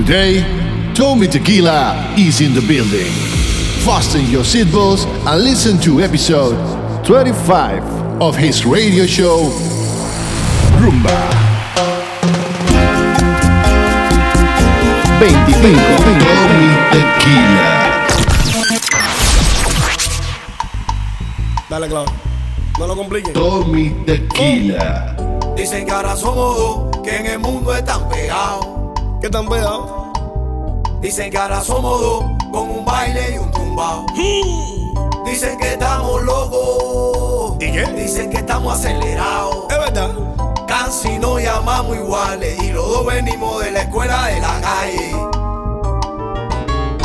Today, Tommy Tequila is in the building. Fasten your seatbelts and listen to episode 25 of his radio show, Rumba. 25 Tommy Tequila. Dale, claro. No lo compliquen. Tommy Tequila. Oh. Dicen que ahora somos dos, que en el mundo están pegados. ¿Qué tan pegado? Dicen que ahora somos dos, con un baile y un tumbao. Dicen que estamos locos. ¿Y qué? Dicen que estamos acelerados. Es verdad. Casi nos llamamos iguales y los dos venimos de la escuela de la calle.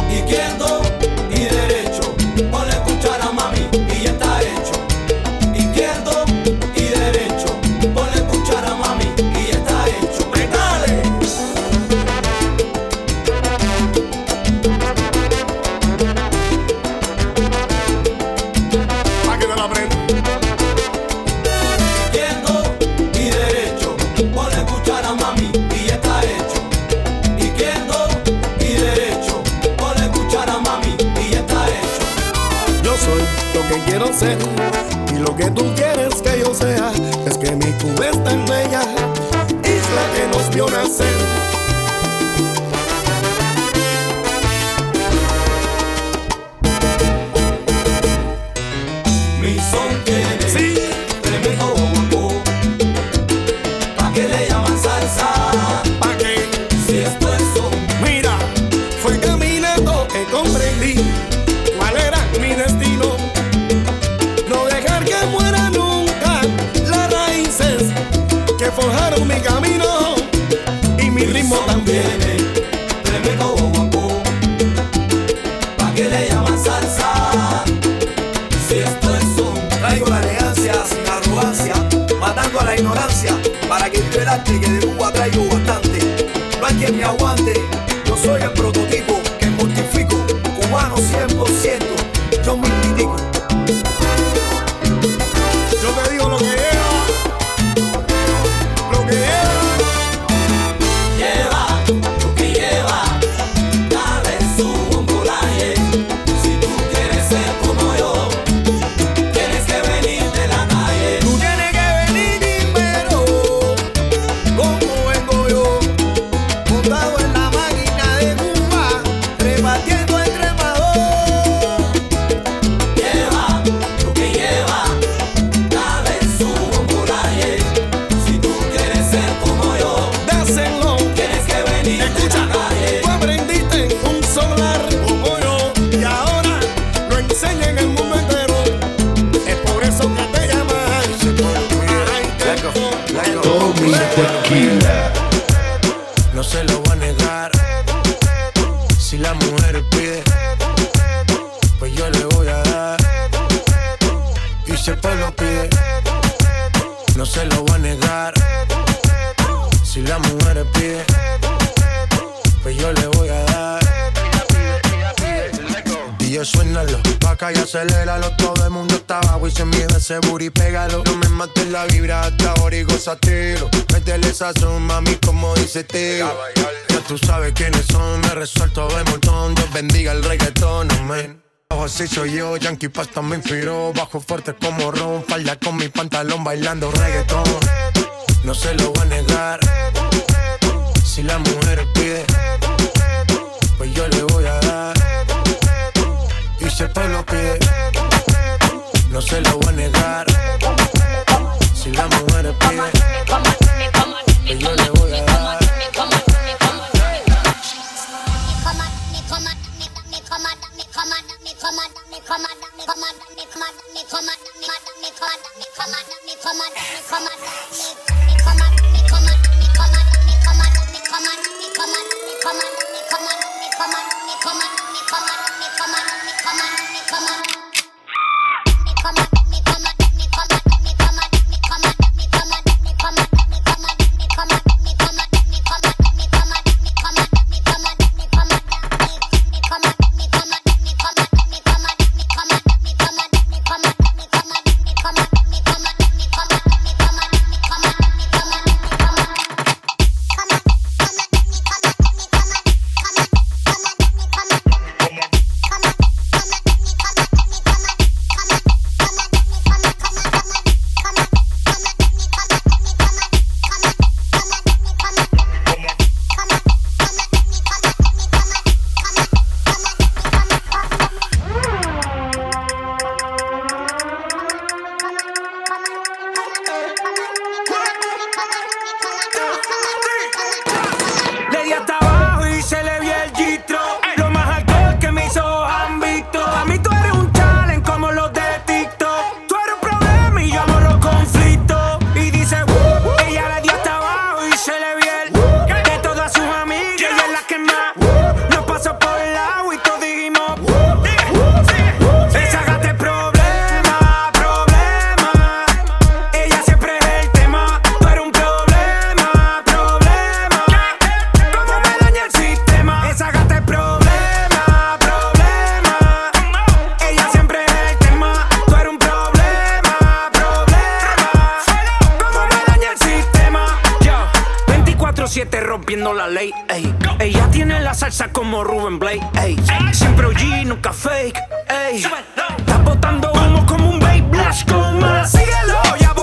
Y derecho, Y lo que tú quieres que yo sea. Es que mi Cuba es tan bella. Isla que nos vio nacer. Ya tú sabes quiénes son, me resuelto de montón. Dios bendiga el reggaetón, amén. Ojo, así soy yo, Yankee Pasta me inspiró. Bajo fuerte como ron, falda con mi pantalón bailando reggaetón. No se lo voy a negar. Si la mujer pide, pues yo le voy a dar. Y si el pueblo pide, no se lo voy a negar. Si la mujer pide, pues yo le voy a dar. me come on, me come on, me. rompiendo la ley. Ey. Ella tiene la salsa como Ruben Blake. Ey. Siempre OG, nunca fake. Ey. Está botando humo como un babe. Blasco. Síguelo, ya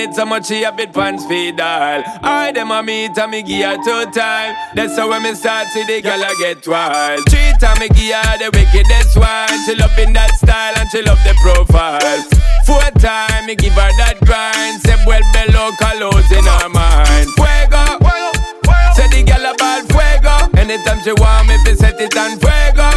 it so much she a bit pants feed all. I them a meet and me give her two time. That's how when me start see the girl I get wild. Three time me give her the wickedest one. She loving that style and she love the profile. Four time me give her that grind. Say well below colors in her mind. Fuego. Say the girl about fuego. Anytime she want me, fi set it on fuego.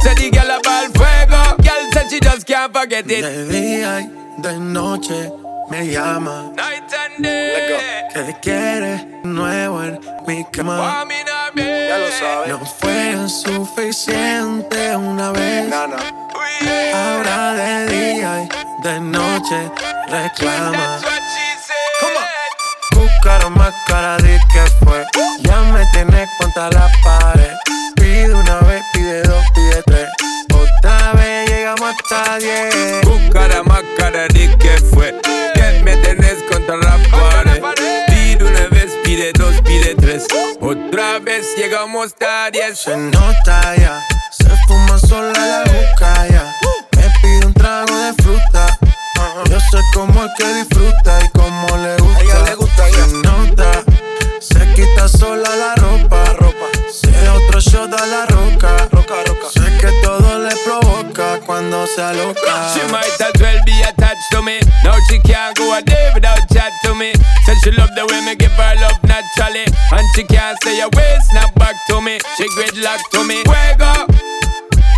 Say the girl about fuego. Girl said she just can't forget it. De día y de noche me llama. Night and day. Que quiere nuevo en mi cama. Ya lo sabes. No fue suficiente una vez. Ahora de día y de noche reclama. Buscaron más cara de que fue. Ya me tienes contra la pared. Pide una vez, pide dos, pide tres. Otra vez llegamos hasta diez. Buscara más cara de 10, llegamos tarde. Se nota ya, se fuma sola la boca ya. Me pide un trago de fruta. Yo sé cómo es que disfruta y cómo le gusta. ella le gusta Se nota, se quita sola la ropa. ropa. Se otro shot a la roca. roca, roca. Sé que todo le provoca cuando se aloca. She might as well be attached to me. Now she can't go a day without chat to me. Said she love the way me give her love naturally. And she can't stay snap back to me. She gridlock to me. Fuego.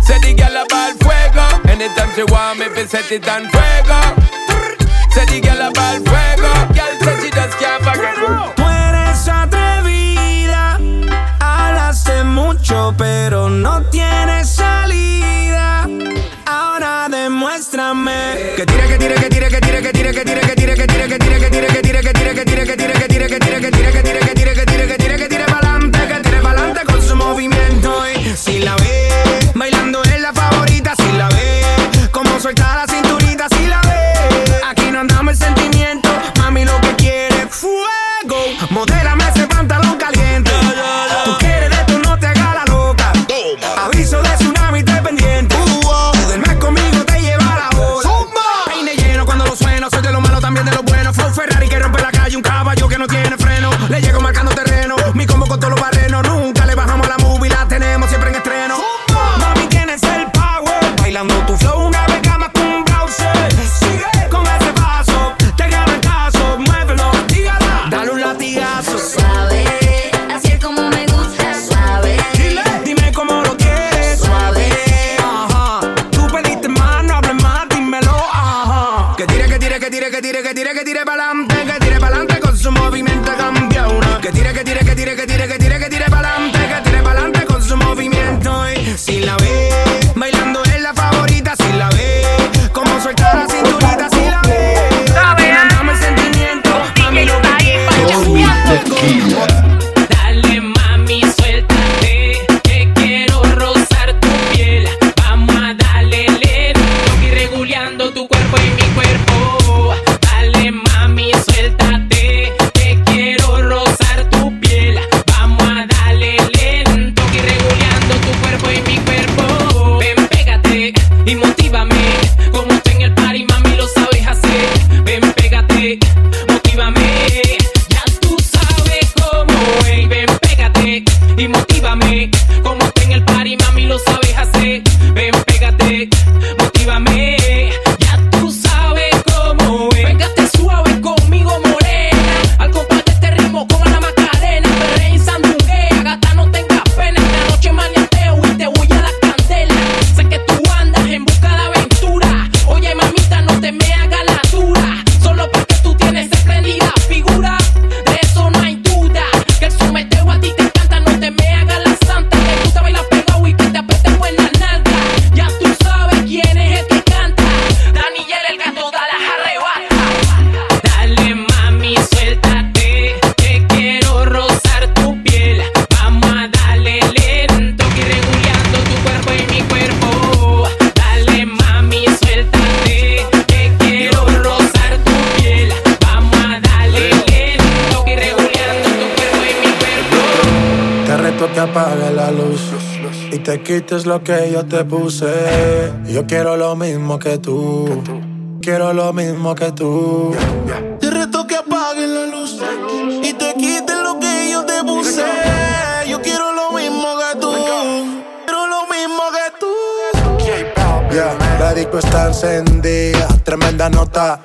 Say the gal about fuego. Anytime she want me, fi set it on fuego. Say the gal about fuego. Girl said she just can't forget. Tú eres atrevida, hablaste mucho, pero no tienes salida. Ahora demuéstrame que tira, que tira, que tira, que tira, que tira, que tira, que tira, que tira. Yo quiero lo mismo que tú. Quiero lo mismo que tú. Te reto que apagues la luz y te quites lo que yo te puse. Yo quiero lo mismo que tú. Quiero lo mismo que tú. Yeah, la disco está encendida, tremenda nota.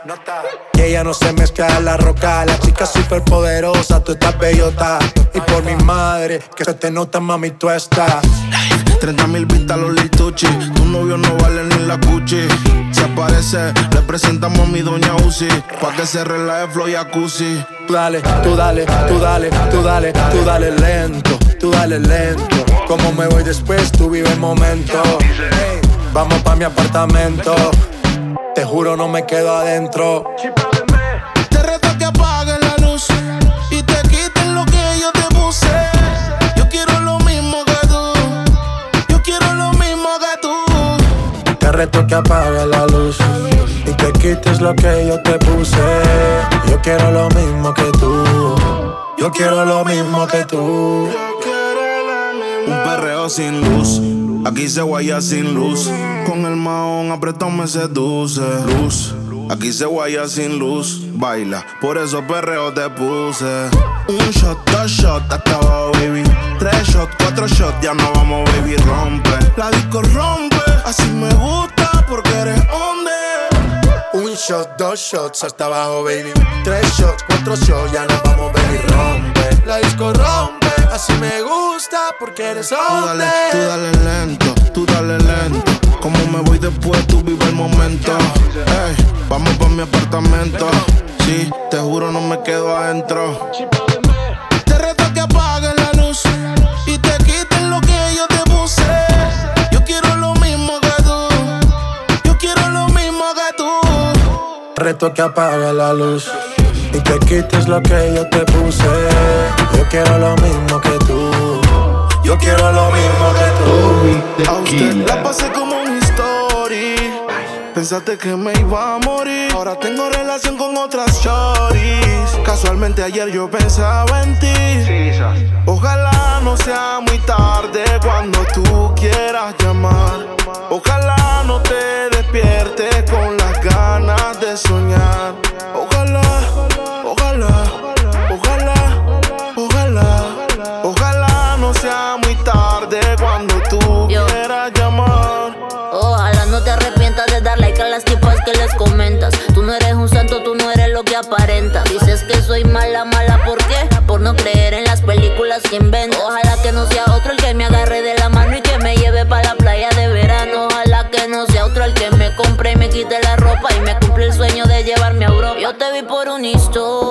Y ella no se mezcla en la roca. La chica super poderosa, tú estás bellota. Y por mi madre, que se te nota, mami, tú estás. 30 mil vistas los lituchi. Tu novio no vale ni la cuchi. Si aparece, le presentamos a mi doña Uzi. Pa' que se relaje flow y. Tú dale, tú dale, tú dale, tú dale, tú dale lento, tú dale lento. Como me voy después, tú vive el momento. Vamos pa' mi apartamento. Te juro, no me quedo adentro. Reto que apagues la luz y te quites lo que yo te puse. Yo quiero lo mismo que tú. Yo quiero lo mismo que tú. Un perreo sin luz. Aquí se guaya sin luz. Con el maón apretado me seduce. Luz. Aquí se guaya sin luz. Baila, por eso perreo te puse. Un shot, dos shots, hasta abajo, baby. Tres shots, cuatro shots, ya no vamos, baby. Rompe. La disco rompe. Así me gusta porque eres hombre. Un shot, dos shots hasta abajo, baby. Tres shots, cuatro shots, ya nos vamos, baby. Rompe. La disco rompe. Así me gusta porque eres Tú hombre. dale, tú dale lento, tú dale lento. Como me voy después, tú vive el momento. Ey, vamos pa' mi apartamento. Sí, te juro, no me quedo adentro. Te reto que apagues la luz y te quites lo que yo te puse. Yo quiero lo mismo que tú. Yo quiero lo mismo que tú. Reto que apague la luz y te quites lo que yo te puse. Yo quiero lo mismo que tú. Yo quiero lo mismo que tú. A usted la pasé story. Pensaste que me iba a morir. Ahora tengo relación con otras shorties. Casualmente ayer yo pensaba en ti. Ojalá no sea muy tarde cuando tú quieras llamar. Ojalá no te despiertes con las ganas de soñar. Ojalá, ojalá, ojalá, ojalá, ojalá no sea muy tarde les comentas. Tú no eres un santo, tú no eres lo que aparentas. Dices que soy mala, mala, ¿por qué? Por no creer en las películas que inventas. Ojalá que no sea otro el que me agarre de la mano y que me lleve para la playa de verano. Ojalá que no sea otro el que me compre y me quite la ropa y me cumple el sueño de llevarme a Europa. Yo te vi por una story,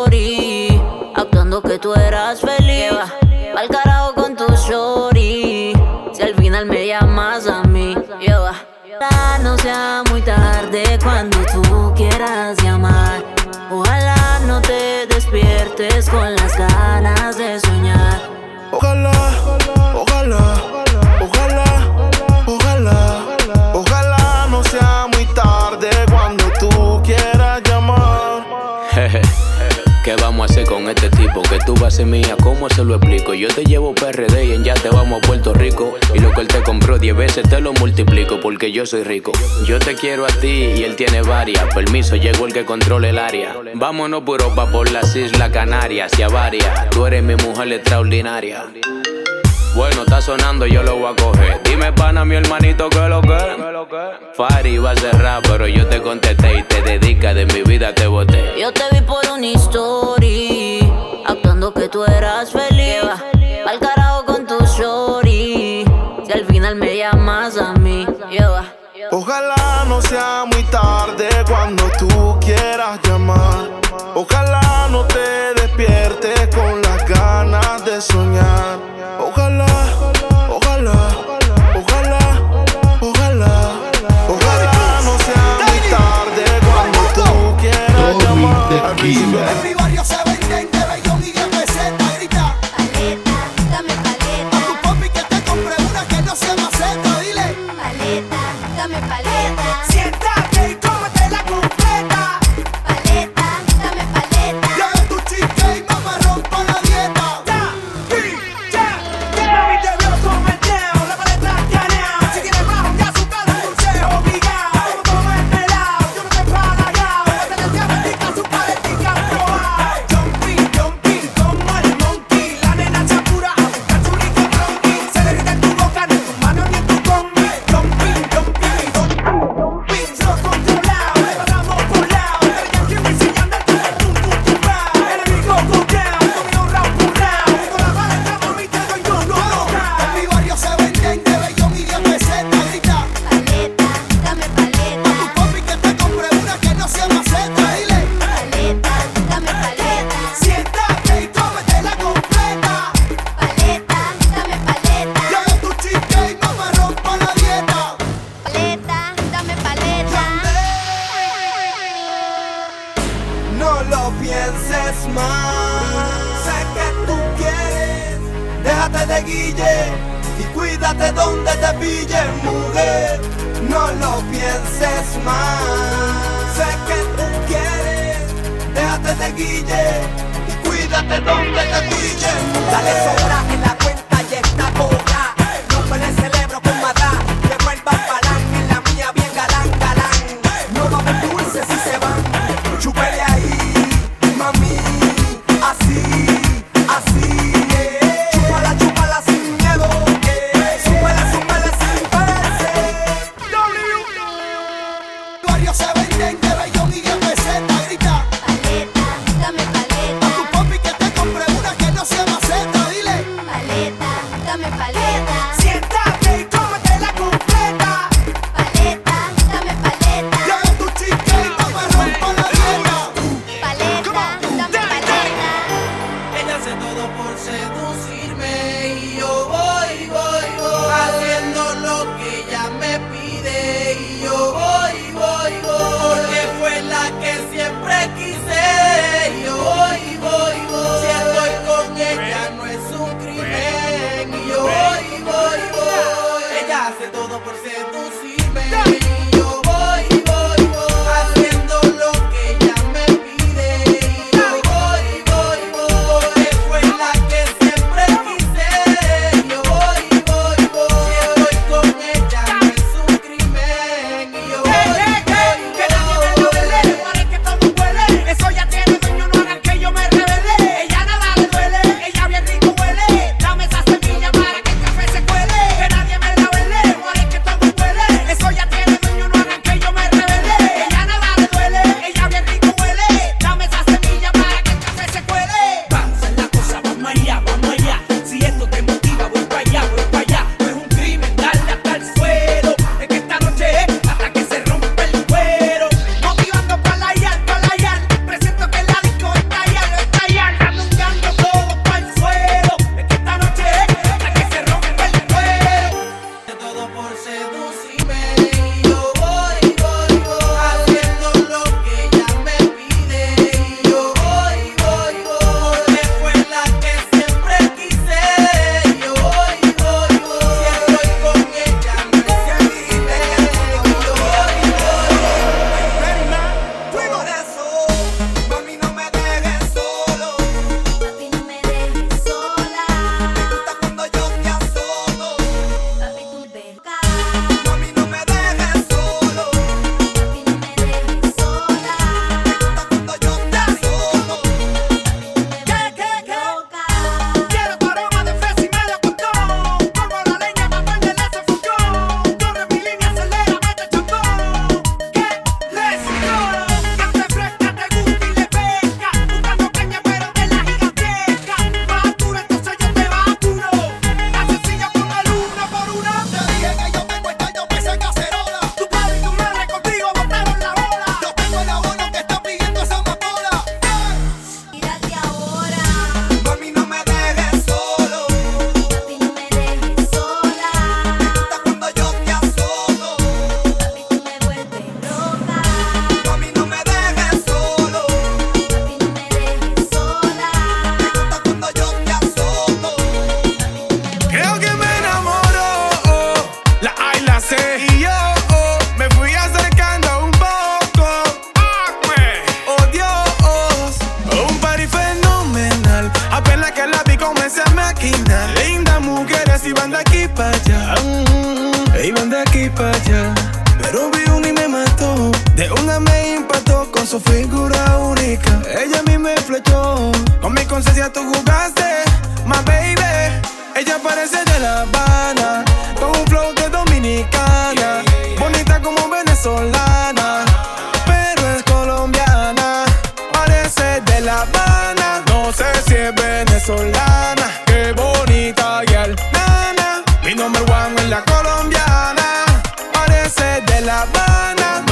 Que tú vas a ser mía, ¿cómo se lo explico? Yo te llevo PRD y en ya te vamos a Puerto Rico. Y lo que él te compró 10 veces te lo multiplico porque yo soy rico. Yo te quiero a ti y él tiene varias. Permiso, llegó el que controla el área. Vámonos por Europa, por las Islas Canarias y a varias. Tú eres mi mujer extraordinaria. Bueno, está sonando, yo lo voy a coger. Dime, pana, mi hermanito, que lo que. Fari va a cerrar, pero yo te contesté y te dedica de mi vida te boté. Yo te vi por una story, actuando que tú eras feliz. Al carajo con tu shorty, si al final me llamas a mí. Ojalá no sea muy tarde cuando tú quieras llamar. Ojalá no te despiertes con las ganas de soñar. Ojalá, ojalá, ojalá, ojalá, ojalá no sea muy tarde cuando tú quieras llamar.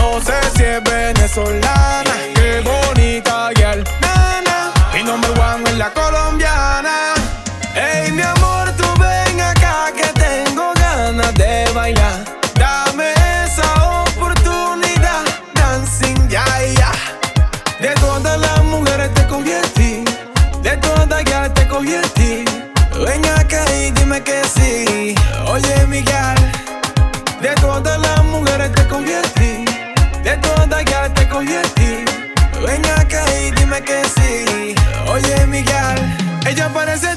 No sé si es venezolana, qué bonita y el nana. Y number one es la colombiana. Ey, mi amor, tú ven acá que tengo ganas de bailar. Dame esa oportunidad, dancing ya ya. De todas las mujeres te convierte, de todas ya te convierte. Ven acá y dime que sí. Oye, mi cara cogí en ti. Ven acá y dime que sí. Oye, Miguel, ella parece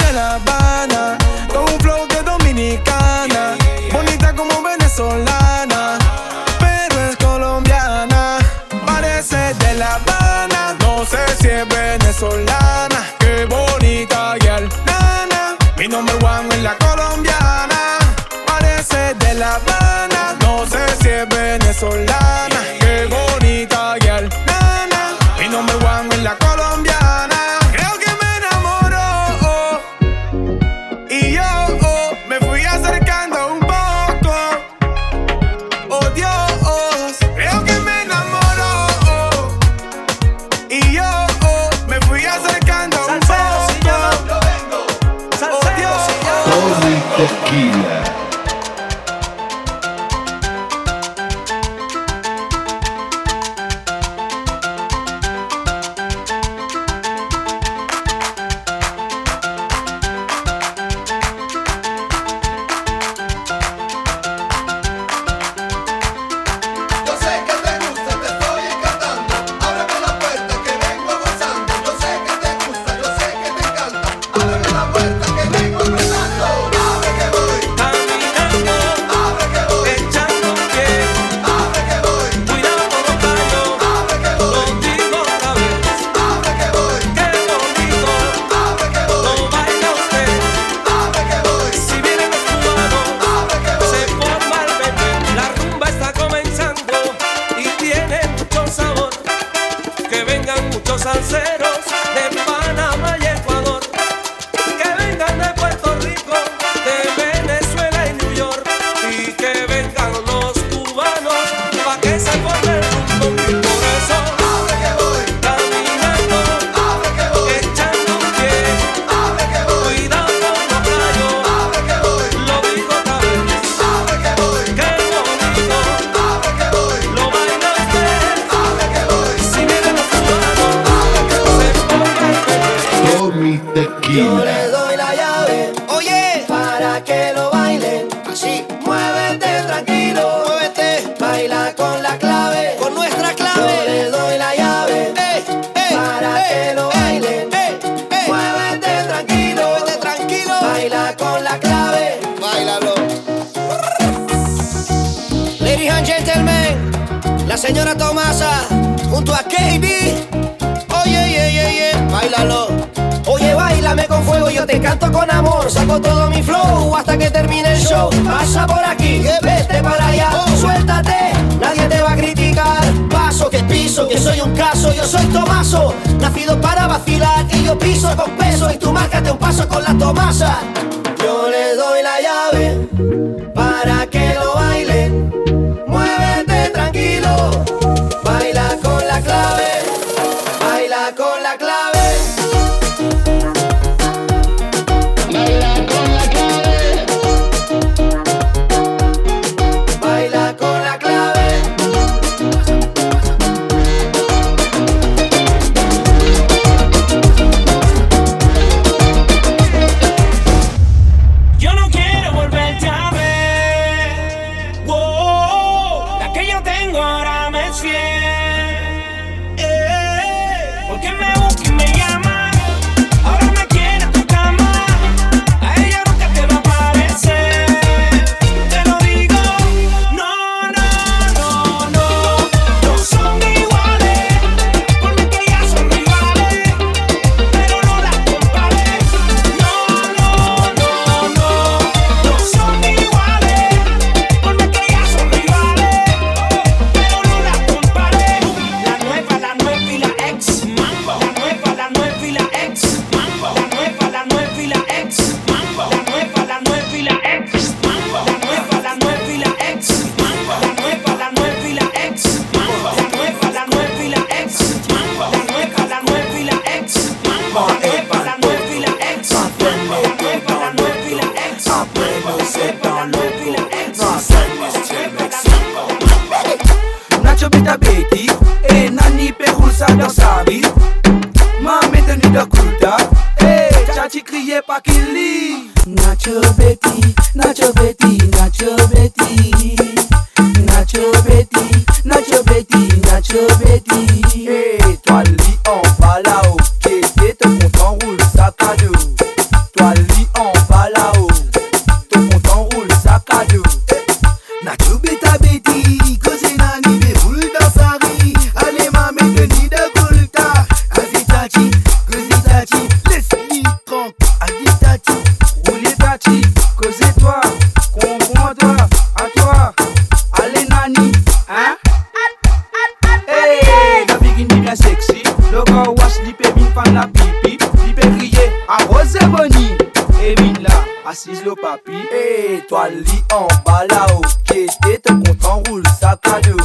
là-haut, qui était ton compte en roule, sac à dos.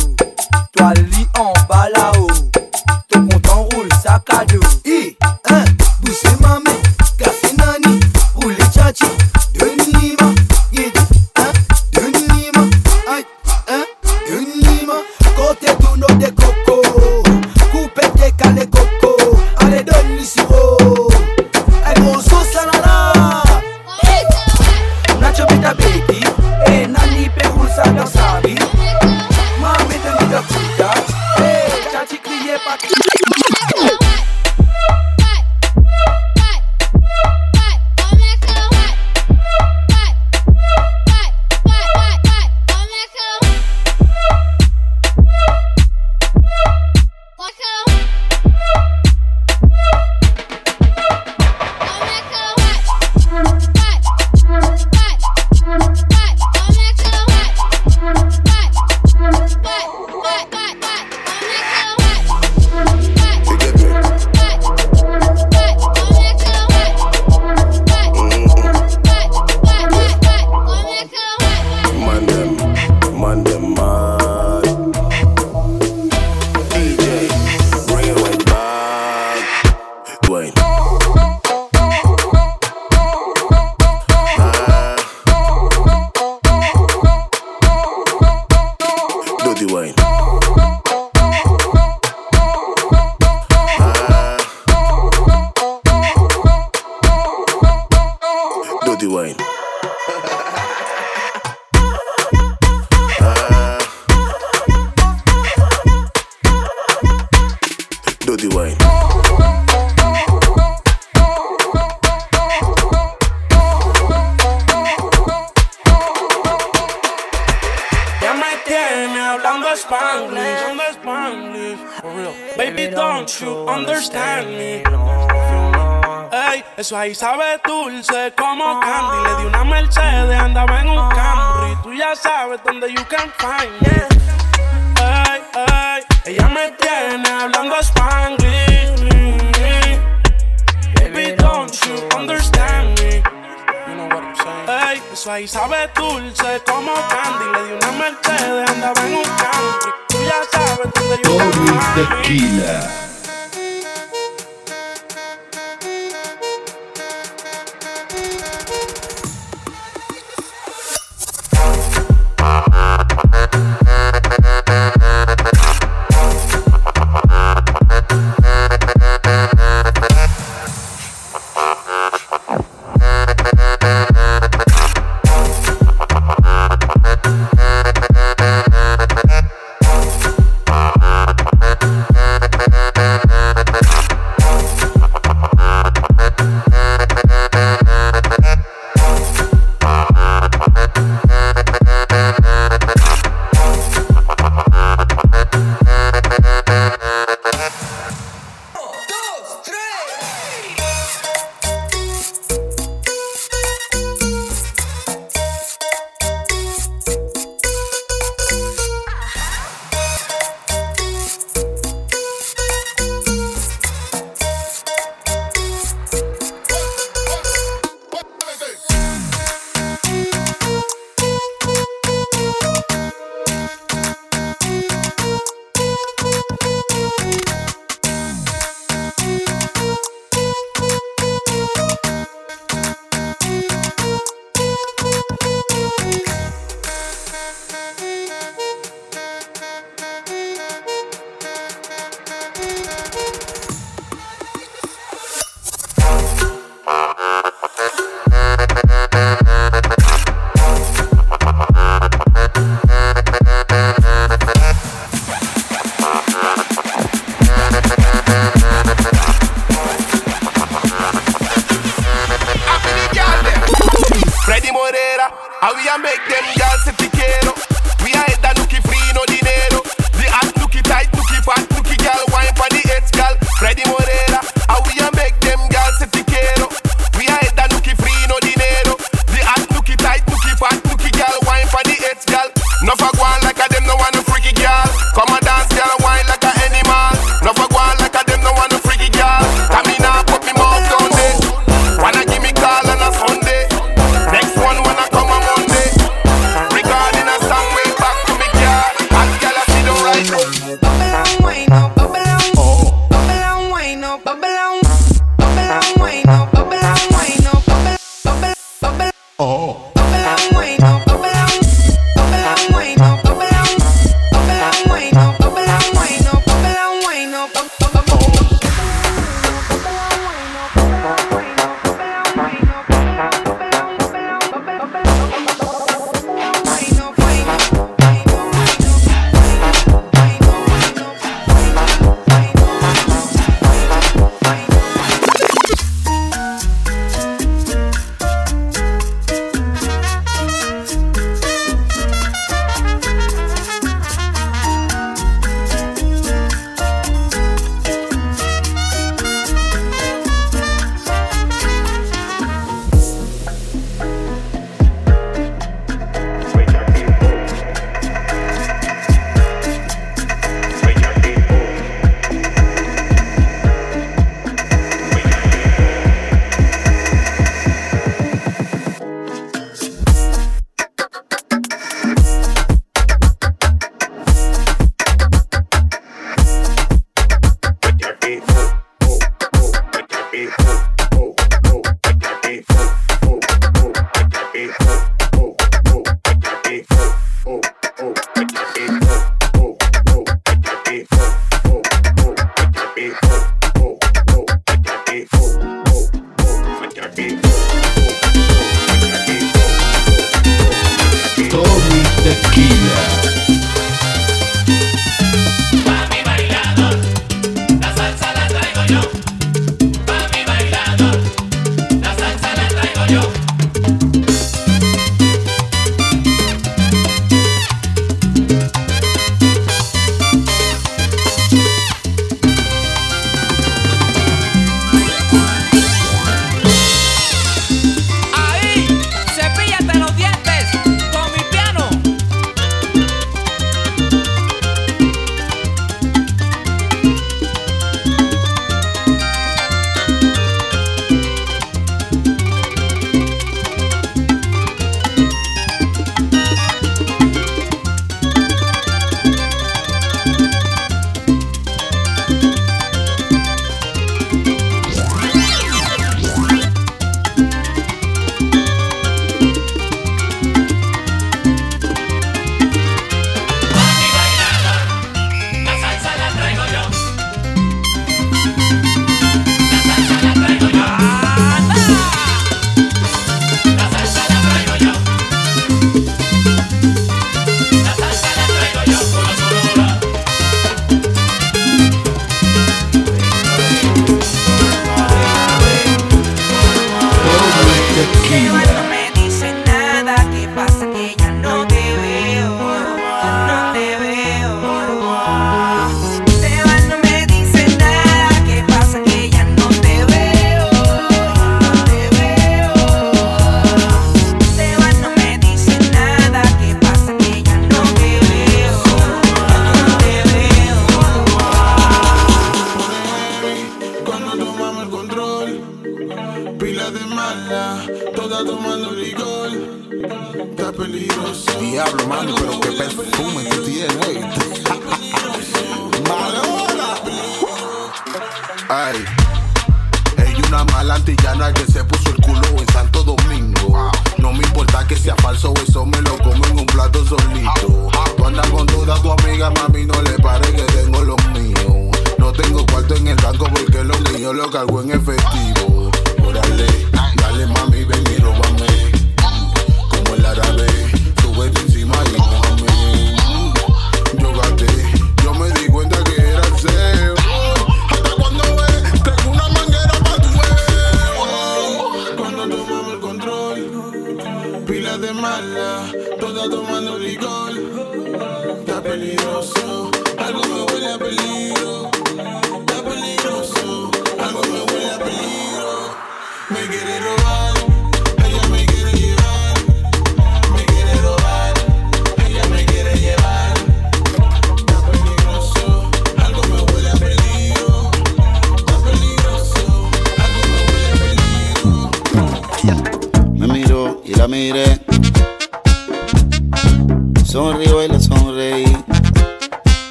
Toi, lit en bas là-haut, ton compte en roule, sac à dos. For real. Baby, don't you understand me? Ey, eso ahí sabe dulce como candy. Le di una Mercedes, andaba en un Camry. Tú ya sabes dónde you can find me. Ey, ey, ella me tiene hablando Spanglish. Baby, don't you understand me? You know what I'm saying? Ey, eso ahí sabe dulce como candy. Le di una Mercedes, andaba en un Camry. Me. Tequila.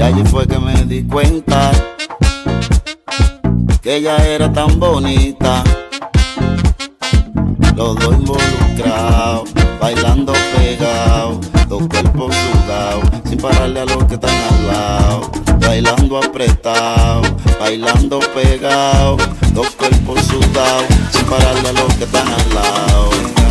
Y allí fue que me di cuenta que ella era tan bonita. Los dos involucrados, bailando pegados, dos cuerpos sudados, sin pararle a los que están al lado. Bailando apretado, bailando pegado, dos cuerpos sudados, sin pararle a los que están al lado.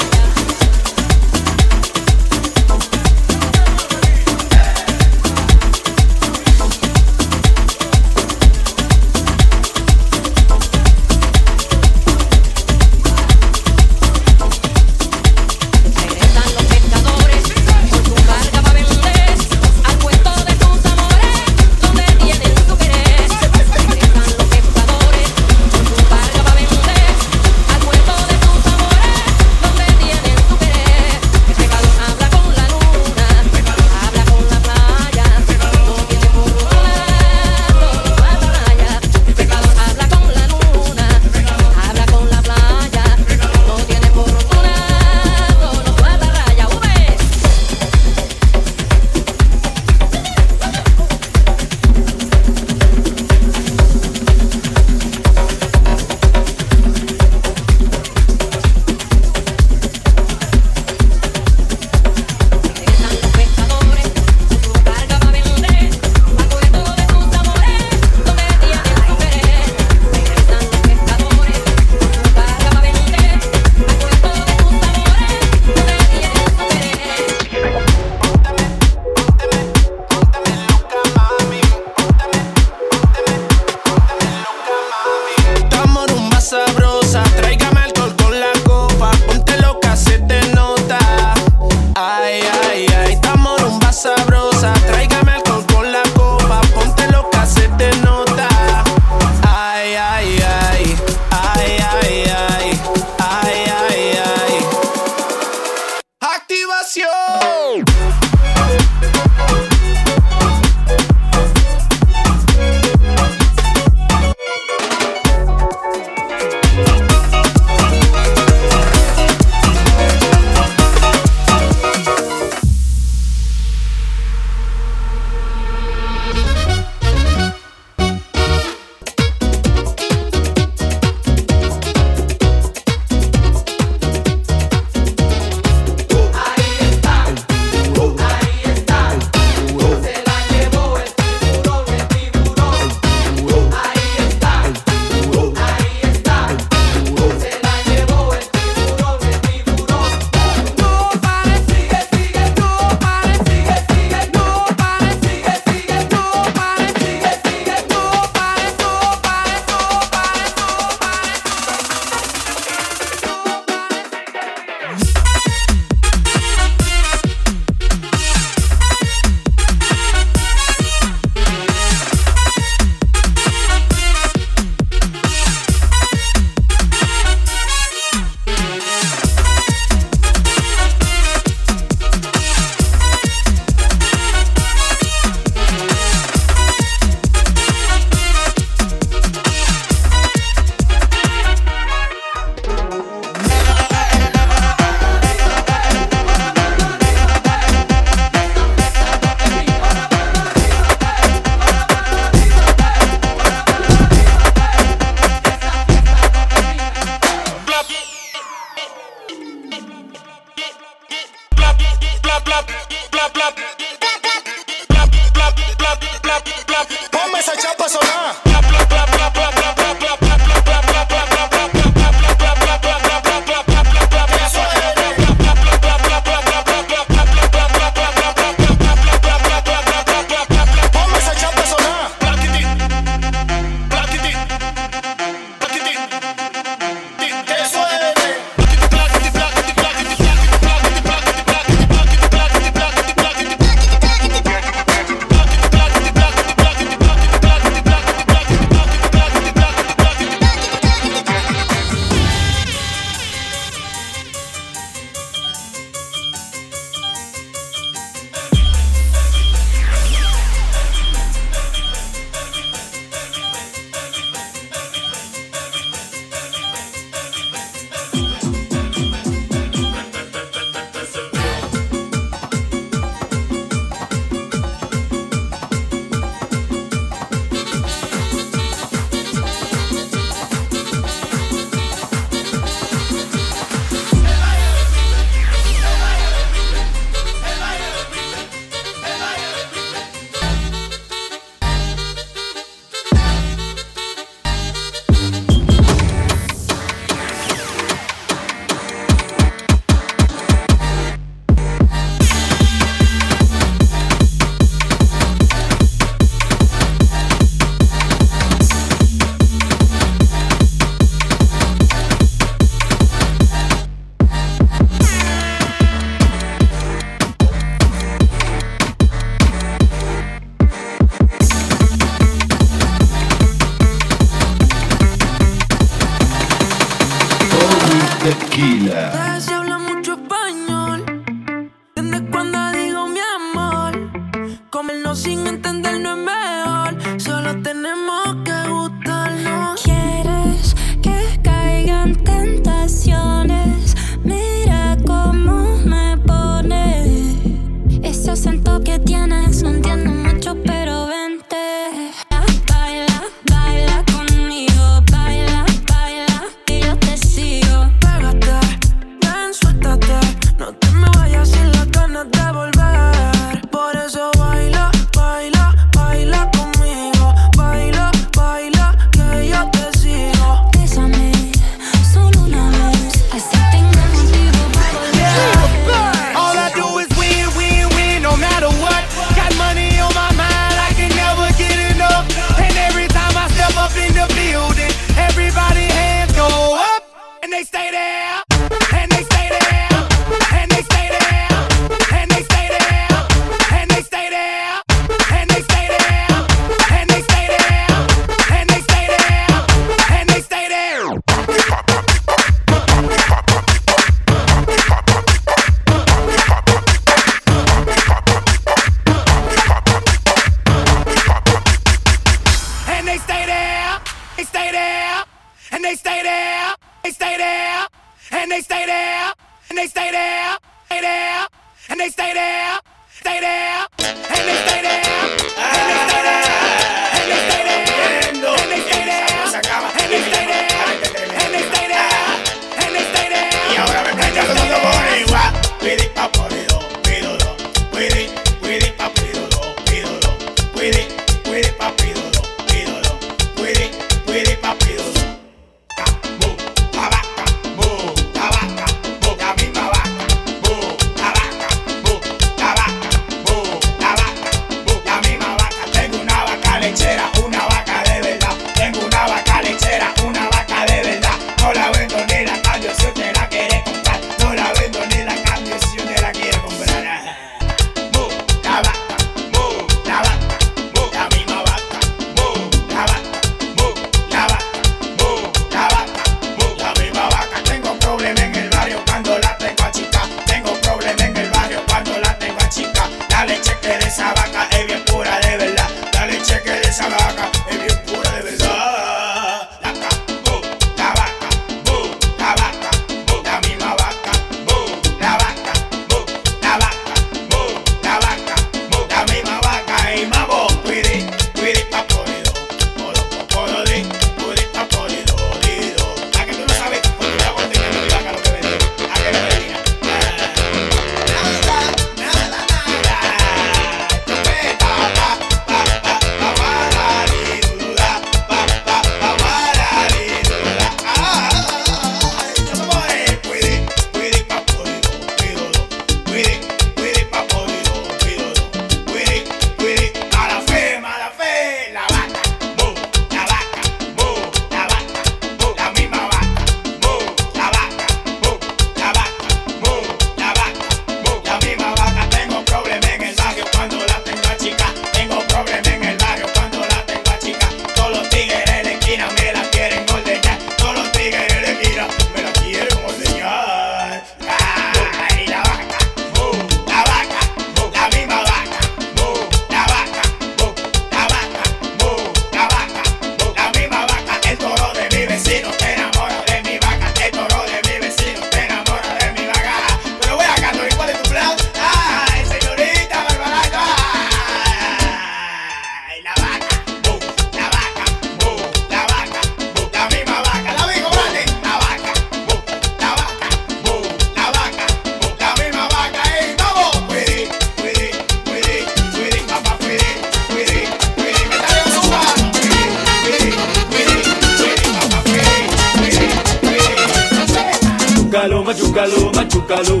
machucalo, machucalo, machucalo,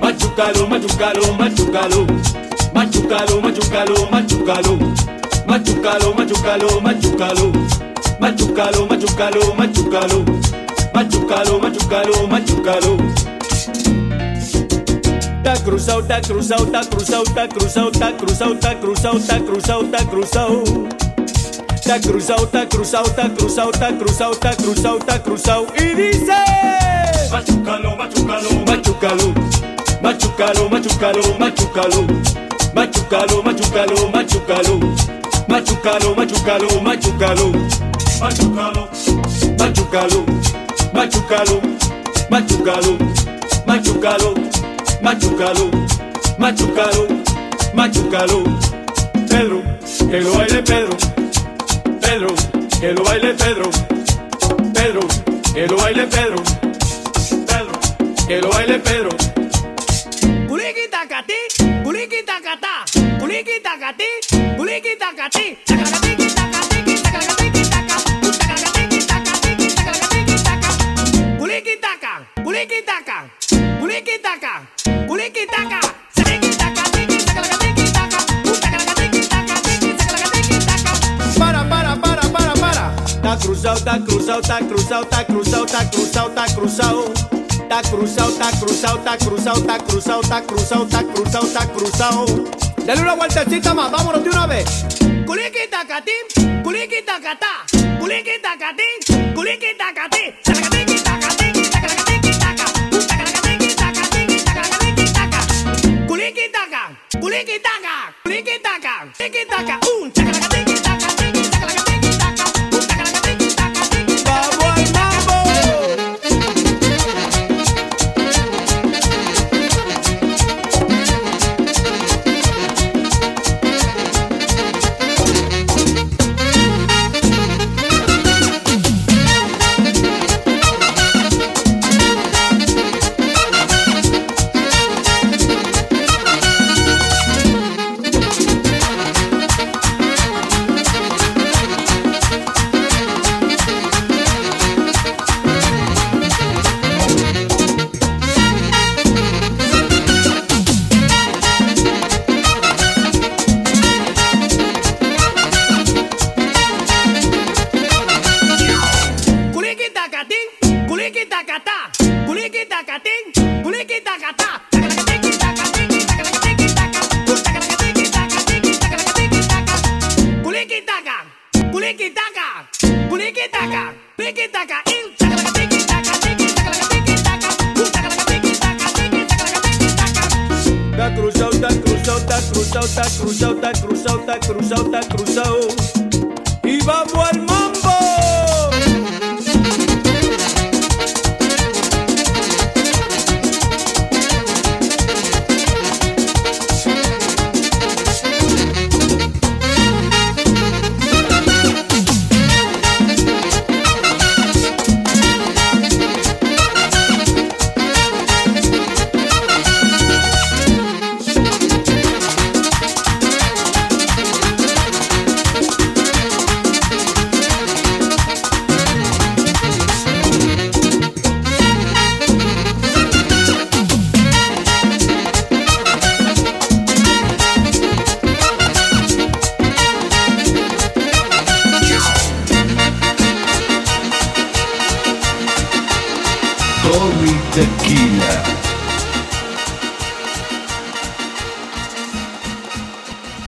machucalo, machucalo, machucalo, machucalo, machucalo, machucalo, machucalo, machucalo, machucalo, machucalo, machucalo, machucalo, machucalo, machucalo, machucalo. Tá cruzado, tá cruzado, tá cruzado, tá cruzado, tá cruzado, tá cruzado, tá cruzado, tá cruzado. Tá cruzado, tá cruzado, tá cruzado, tá cruzado, tá cruzado, tá cruzado. E dice. Machucalo, machucalo, machucalo. Machucalo, machucalo, machucalo. Machucalo, machucalo, machucalo. Machucalo, machucalo, machucalo. Machucalo, machucalo, machucalo. Machucalo, machucalo, machucalo. Machucalo, machucalo. Pedro, que lo baile Pedro. Pedro, que lo baile Pedro. Pedro, que lo baile Pedro que lo baile Pedro. Culiqui tacatí, culiqui tacatá, culiqui tacatí, culiqui tacatí, Para, para, para, para, para. Está cruzado, está cruzado, está cruzado, está cruzado, está cruzado, está cruzado. Tá cruzado, tá cruzado, tá cruzado, tá cruzado, tá cruzado, tá cruzado, tá cruzado. Dale una vueltecita más, vámonos de una vez. Culiqui tacatín, culiqui tacatá, culiqui tacatín, culiqui tacatí, tacatín, tacatín, tacatín, tacatín, culiqui taca, culiqui taca, culiqui taca, culiqui un tacatín.